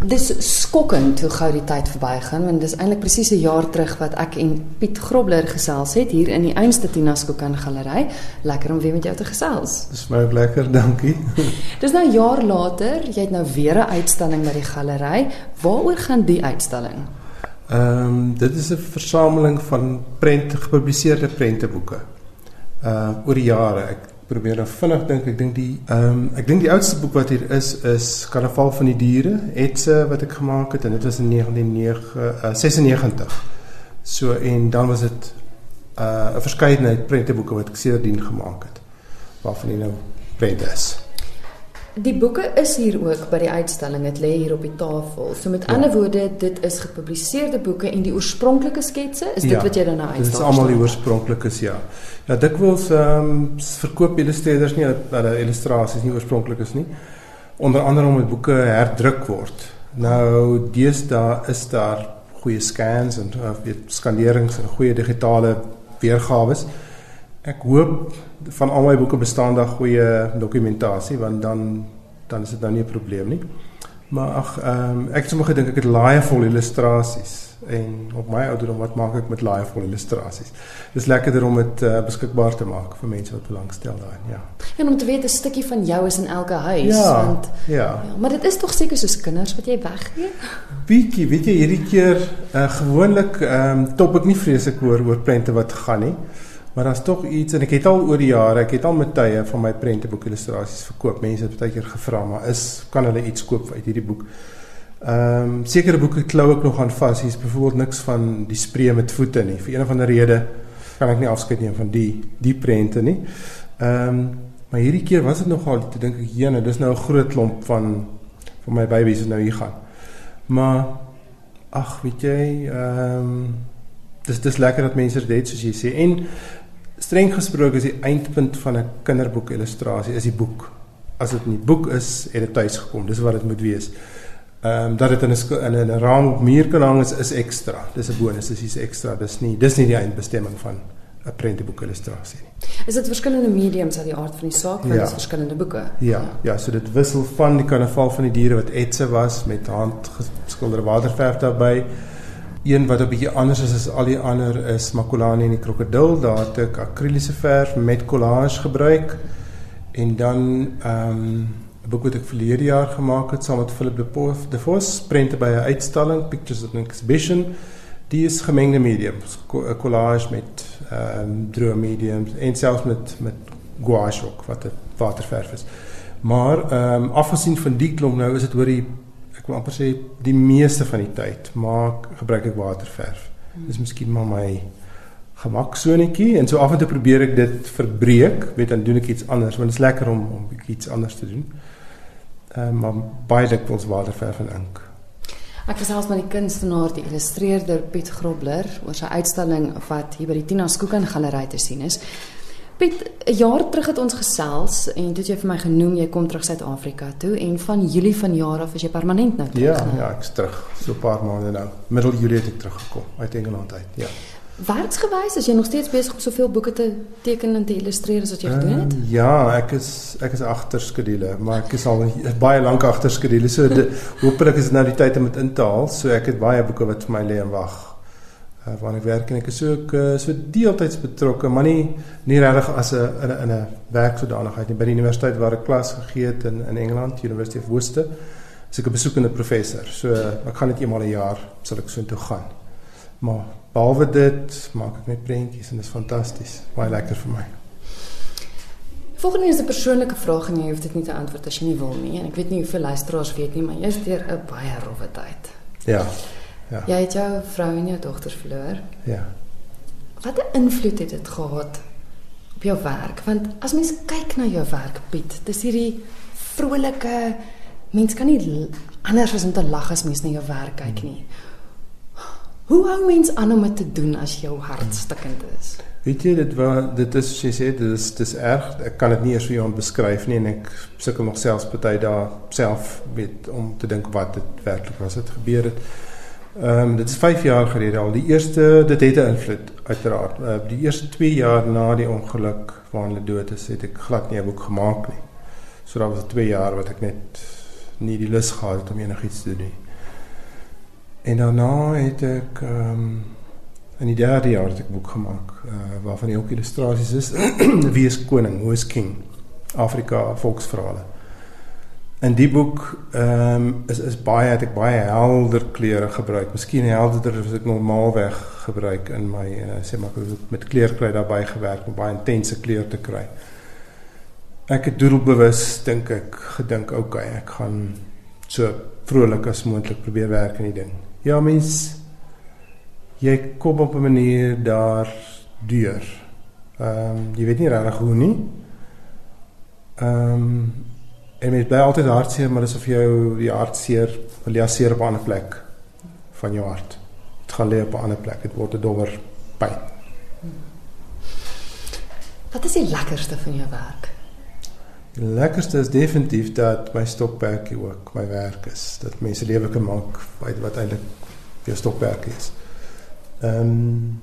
Dis skokkend hoe gou die tyd verbygaan want dis eintlik presies 'n jaar terug wat ek en Piet Grobler gesels het hier in die Einste Tina Skokan Galery. Lekker om weer met jou te gesels. Dis my ook lekker, dankie. dis nou 'n jaar later, jy het nou weer 'n uitstalling by die galery. Waaroor gaan die uitstalling? Ehm um, dit is 'n versameling van prent gepubliseerde prenteboeke. Uh oor die jare. Ek probeer nou vinnig dink. Ek dink die ehm um, ek dink die oudste boek wat hier is is Karnaval van die diere, Etse wat ek gemaak het en dit was in 1996. Uh, so en dan was dit 'n uh, verskeidenheid prenteboeke wat ek sedertdien gemaak het waarvan jy nou prent is. Die boeke is hier ook by die uitstalling. Dit lê hier op die tafel. So met ja. ander woorde, dit is gepubliseerde boeke en die oorspronklike sketse, is dit ja, wat jy dan nou uitstal? Dit is almal die oorspronklikes, ja. Ja, dikwels ehm um, verkoop illustreerders nie hulle illustrasies nie oorspronklik is nie. Onder andere omdat boeke herdruk word. Nou deesdae is daar goeie scans en of weet skanderings en goeie digitale weergawe is. Ek hoop van al my boeke bestaan daar goeie dokumentasie want dan dan is dit nou nie 'n probleem nie. Maar ag ehm um, ek het sommer gedink ek het laaie vol illustrasies en op my ouderdom wat maak ek met laaie vol illustrasies. Dis lekkerder om dit uh, beskikbaar te maak vir mense wat belangstel daarin, ja. En om te weet 'n stukkie van jou is in elke huis ja, want ja. ja, maar dit is tog seker soos kinders wat jy weggee. Bietjie, weet jy hierdie keer uh, gewoonlik ehm um, top ek nie vreeslik oor oor prente wat gaan nie. Maar daar's tog iets en ek het al oor die jare, ek het al met tye van my prenteboek illustrasies verkoop. Mense het baie keer gevra, maar is kan hulle iets koop uit hierdie boek? Ehm um, sekere boeke klou ek nog aan vas. Hier's byvoorbeeld niks van die spree met voete nie. Vir een of ander rede kan ek nie afskeid neem van die die prente nie. Ehm um, maar hierdie keer was dit nogal te dink ek jene, dis nou 'n groot klomp van van my babies wat nou hier gaan. Maar ag, weet jy, ehm um, dis dis lekker dat mense dit soos jy sê en streng gesproke is die eindpunt van 'n kinderboek illustrasie is die boek. As dit nie boek is, het dit tuis gekom. Dis wat dit moet wees. Ehm um, dat dit in 'n in 'n raam op muur kan hang is, is ekstra. Dis 'n bonus, dis iets ekstra. Dis nie dis nie die eindbestemming van 'n prentboek illustrasie nie. Is dit verskillende mediums uit die aard van die saak, want ja. dit is verskillende boeke. Ja, ja, so dit wissel van die karnaval van die diere wat etse was met handgeskilderde waterverf daarbey een wat 'n bietjie anders is as al die ander is Makulani en die krokodil. Daar het ek akriliese verf met collage gebruik. En dan ehm um, 'n boek wat ek verlede jaar gemaak het saam met Philip de Poef, de Vos, prente by 'n uitstalling, Pictures at an Exhibition. Die is gemengde mediums, collage met ehm um, droë mediums en selfs met met gouache ook wat 'n waterverf is. Maar ehm um, afgesien van die klomp nou is dit oor die ek wil amper sê die meeste van die tyd maak gebruik ek waterverf. Dis miskien maar my gemaksonetjie en so af en toe probeer ek dit verbreek, weet dan doen ek iets anders want dit is lekker om om iets anders te doen. Ehm um, maar baie dikwels waterverf en ink. Ek gesels met die kunstenaar, die illustreerder Piet Grobler oor sy uitstalling wat hier by die Tina Skooken Galery te sien is. Piet, 'n jaar terug het ons gesels en toe het jy vir my genoem jy kom terug Suid-Afrika toe en van Julie van jaar af is jy permanent nou terug. Ja, ja, ek's terug. So 'n paar maande nou. Middel Julie het ek teruggekom uit Engeland uit. Ja. Werksgewys is jy nog steeds besig om soveel boeke te teken en te illustreer as wat jy gedoen het? Uh, ja, ek is ek is agter skedule, maar ek is al baie lank agter skedule. So hopelik is dit nou die tyd om dit in te haal. So ek het baie boeke wat vir my lê en wag uh, waar ek werk en ek is ook uh, so deeltyds betrokke, maar nie nie regtig as 'n in 'n in 'n werksodanigheid nie by die universiteit waar ek klas gegee het in in Engeland, University of Worcester. As ek 'n besoekende professor. So uh, ek gaan net eenmal 'n een jaar sal ek so intoe gaan. Maar behalwe dit maak ek net prentjies en dit is fantasties. Baie lekker vir my. Volgende is 'n persoonlike vraag en jy hoef dit nie te antwoord as jy nie wil nie. En ek weet nie hoeveel luisteraars weet nie, maar jy is deur 'n baie rowwe tyd. Ja. Ja. Jy het jou vrou en jou dogters verloor. Ja. Wat 'n invloed het dit gehad op jou werk? Want as mens kyk na jou werk, Piet, dis hierdie vrolike mens kan nie anders as om te lag as mens na jou werk kyk nie. Hoe hou mens aan om dit te doen as jou hart stikkend is? Weet jy dit wat dit is jy sê dit is dis erg. Ek kan dit nie eers vir jou beskryf nie en ek sukkel nog selfs party daar self weet om te dink wat dit werklik was wat gebeur het. Ehm um, dit is 5 jaar gelede al. Die eerste dit het 'n invloed uiteraard. Uh, die eerste 2 jaar na die ongeluk waarin hulle dood is, het ek glad nie 'n boek gemaak nie. So daar was 2 jaar wat ek net nie die lus gehad het om enigiets te doen nie. En daarna het ek ehm um, in die derde jaar het ek 'n boek gemaak uh, waarvan die ook illustrasies is. Wie is koning? Who is king? Afrika volksverhale. In die boek ehm um, is is baie het ek baie helder kleure gebruik. Miskien helderder as ek normaalweg gebruik in my uh, sê maar met kleurkry daarbey gewerk om baie intense kleur te kry. Ek het doelbewus dink ek gedink okay, ek gaan so vrolik as moontlik probeer werk in die ding. Ja mens jy kom op 'n manier daar deur. Ehm um, jy weet nie regtig hoe nie. Ehm um, en dit bly altyd hartseer, maar dis of jou die hartseer wil jy seer op 'n ander plek van jou hart. Dit gaan lê op 'n ander plek. Dit word 'n dowwer pyn. Wat is die lekkerste van jou werk? Die lekkerste is definitief dat my stokperdjie ook my werk is. Dat mense lewe kan maak wat wat eintlik vir stokperdjie is. Ehm um,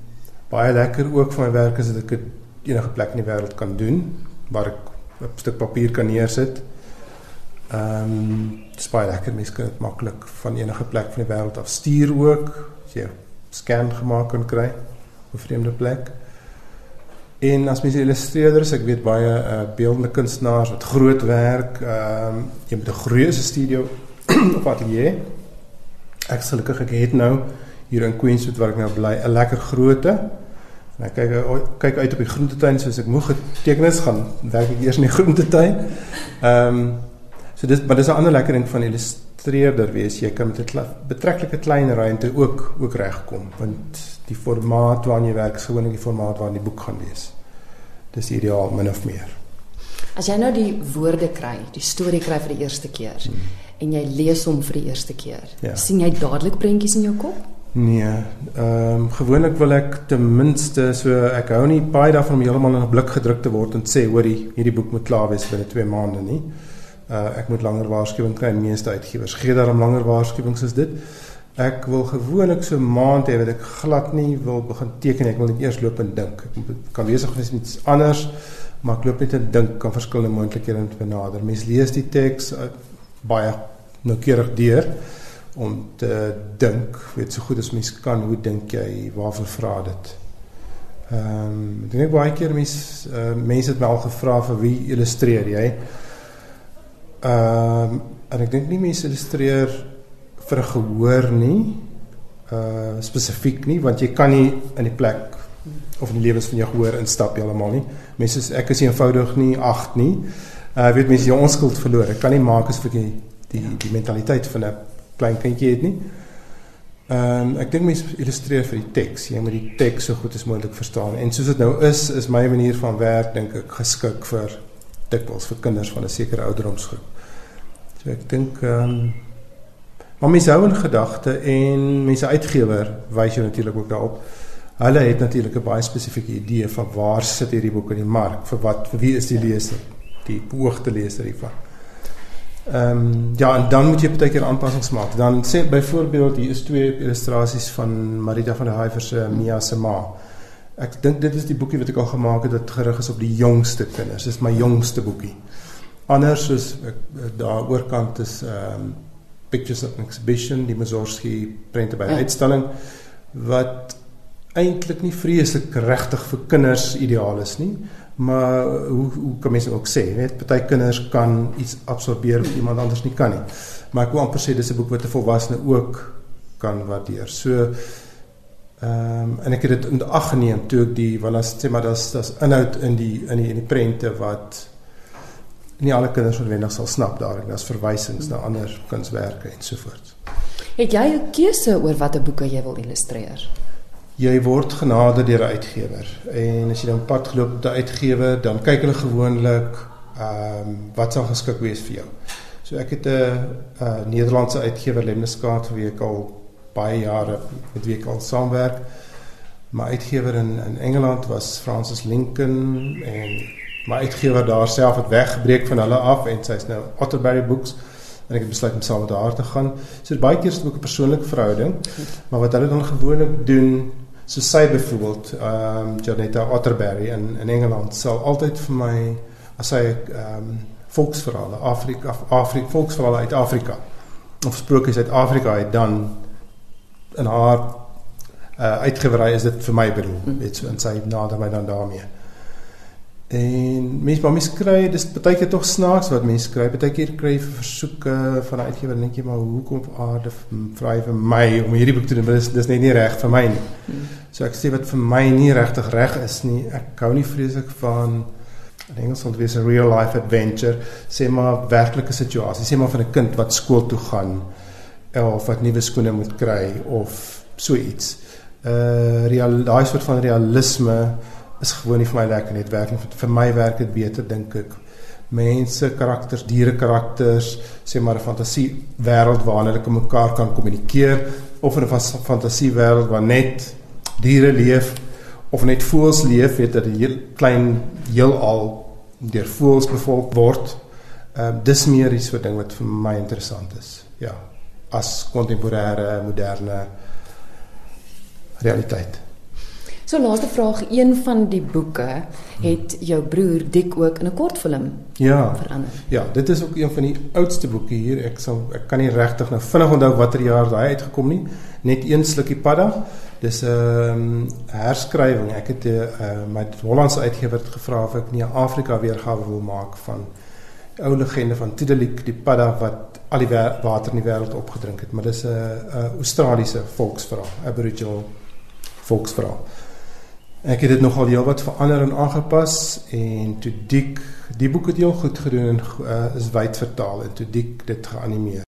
baie lekker ook van my werk is dat ek dit enige plek in die wêreld kan doen waar ek 'n stuk papier kan neersit. Ehm um, dit is baie lekker mense kan dit maklik van enige plek van die wêreld af stuur ook as jy scan gemaak kan kry op 'n vreemde plek. En as mense illustreerders, ek weet baie uh, beeldende kunstenaars wat groot werk, ehm um, jy moet 'n groot studio of atelier. Ek sal gelukkig ek het nou hier in Queenswood waar ek nou bly, 'n lekker grootte. En ek kyk kyk uit op die groentetuin soos ek moeg getekenis gaan werk ek eers in die groentetuin. Ehm um, so dis maar dis 'n ander lekker ding van illustreerder wees. Jy kan met 'n betreklike klein ruimte ook ook regkom want die formaat waarin jy werk is gewoonlik die formaat waarin die boek gaan wees. Dis ideaal min of meer. As jy nou die woorde kry, die storie kry vir die eerste keer hmm. en jy lees hom vir die eerste keer, ja. sien jy dadelik prentjies in jou kop? Nee, ehm um, gewoonlik wil ek ten minste so ek hou nie baie daarvan om heeltemal in 'n blik gedruk te word en sê hoor hierdie boek moet klaar wees binne 2 maande nie. Uh ek moet langer waarskuwing kry en meeste uitgewers gee daarom langer waarskuwings as dit. Ek wil gewoonlik so maand hê wat ek glad nie wil begin teken ek wil net eers loop en dink. Ek kan besig wees met iets anders, maar ek loop net en dink kan verskillende moontlikhede benader. Mens lees die teks uh, baie noukeurig deur om te dink, weet so goed as mens kan, hoe dink jy, waarvoor vra dit? Ehm, um, ek dink baie keer mense uh, mense het my al gevra vir wie illustreer jy? Ehm, um, en ek dink nie mense illustreer vir 'n gehoor nie. Uh spesifiek nie, want jy kan nie in die plek of in die lewens van jou gehoor instap heeltemal nie. Mense sê ek is eenvoudig nie agt nie. Uh weet mense jy onskuld verloor. Ek kan nie maak as vir die die die mentaliteit van 'n klein kindjie het nie. Ehm um, ek dink mense illustreer vir die teks. Jy moet die teks so goed as moontlik verstaan. En soos dit nou is, is my manier van werk dink ek geskik vir dikwels vir kinders van 'n sekere ouderdomsgroep. So ek dink ehm um, maar mense hou in gedagte en mense uitgewer wys jy natuurlik ook daarop. Hulle het natuurlik 'n baie spesifieke idee van waar sit hierdie boek in die mark, vir wat vir wie is die leser? Die beoogde leser hiervan. Ehm um, ja, en dan moet jy baie keer aanpassings maak. Dan sê byvoorbeeld hier is twee illustrasies van Marita van der Heyver se Mia se ma. Ek dink dit is die boekie wat ek al gemaak het wat gerig is op die jongste kinders. Dis my jongste boekie. Anders soos ek daar oorkant is ehm um, Pictures of an Exhibition, die Mazorski prente by ja. uitstalling wat eintlik nie vreeslik regtig vir kinders ideaal is nie maar hoe hoe kan mense ook sê weet party kinders kan iets absorbeer wat iemand anders nie kan nie maar ek wil amper sê dis 'n boek wat 'n volwassene ook kan waardeer so ehm um, en ek het dit in ag geneem toe ek die want as sê maar daar's daar's inhoud in die in die in die prente wat nie alle kinders noodwendig sal snap daar en daar's verwysings na ander kunswerke en so voort het jy 'n keuse oor watter boeke jy wil illustreer? Jy word genader deur 'n uitgewer. En as jy dan pad geloop met 'n uitgewer dan kyk hulle gewoonlik ehm um, wat sal geskik wees vir jou. So ek het 'n Nederlandse uitgewer Lemneskaart wie ek al baie jare met wie ek al saamwerk. My uitgewer in in Engeland was Francis Lincoln en my uitgewer daar self het weggebreek van hulle af en sy's nou Otterbury Books en ek het besluit om saam met haar te gaan. So baie keer is dit ook 'n persoonlike verhouding. Maar wat hulle dan gewoonlik doen so sy byvoorbeeld ehm um, Janetta Otterberry in in Engeland sal altyd vir my as sy ehm um, volksverhale Afrika Afrika volksverhale uit Afrika of sprokies uit Afrika het dan in haar uh uitgewerei is dit vir my bedoel. Dit so en sy nader my dan daarmee. En mense maar mense kry dis baie keer tog snaaks wat mense kry. Baie keer kry jy versoeke van 'n uitgewer en dink jy maar hoekom aarde vra vir my om hierdie boek te doen? Dis dis net nie reg vir my nie. So ek sê wat vir my nie regtig reg is nie. Ek hou nie vreeslik van in Engels sal dit wees 'n real life adventure, sê maar werklike situasie. Sê maar van 'n kind wat skool toe gaan of wat nuwe skoene moet kry of so iets. Uh real daai soort van realisme is gewoon nie vir my lekker nie. Dit werk nie vir my werk dit beter dink ek. Mense karakters, diere karakters, sê maar 'n fantasie wêreld waarin hulle mekaar kan kommunikeer of 'n fantasie wêreld waar net diere leef of net voëls leef, weet dat 'n heel klein heelal deur voëls bevolk word. Uh, dis meer iets wat ding wat vir my interessant is. Ja, as kontemporêre, moderne realiteit. So laaste vraag, een van die boeke het jou broer Dik ook in 'n kortfilm ja, verander. Ja, dit is ook een van die oudste boeke hier. Ek sal ek kan nie regtig nou vinnig onthou watter jaar daai uitgekom nie. Net een slukkie padda. Dis 'n um, herskrywing. Ek het 'n uh, uh, my Hollandse uitgewer gevra of ek nie 'n Afrika weergawe wil maak van ou legende van Tidelik, die padda wat al die water in die wêreld opgedrink het, maar dis 'n uh, Australiese volksverhaal, Aboriginal volksverhaal. Ek het dit nogal heelwat verander en aangepas en toe dik die boek het heel goed gedoen en uh, is wyd vertaal en toe dik dit geanimeer.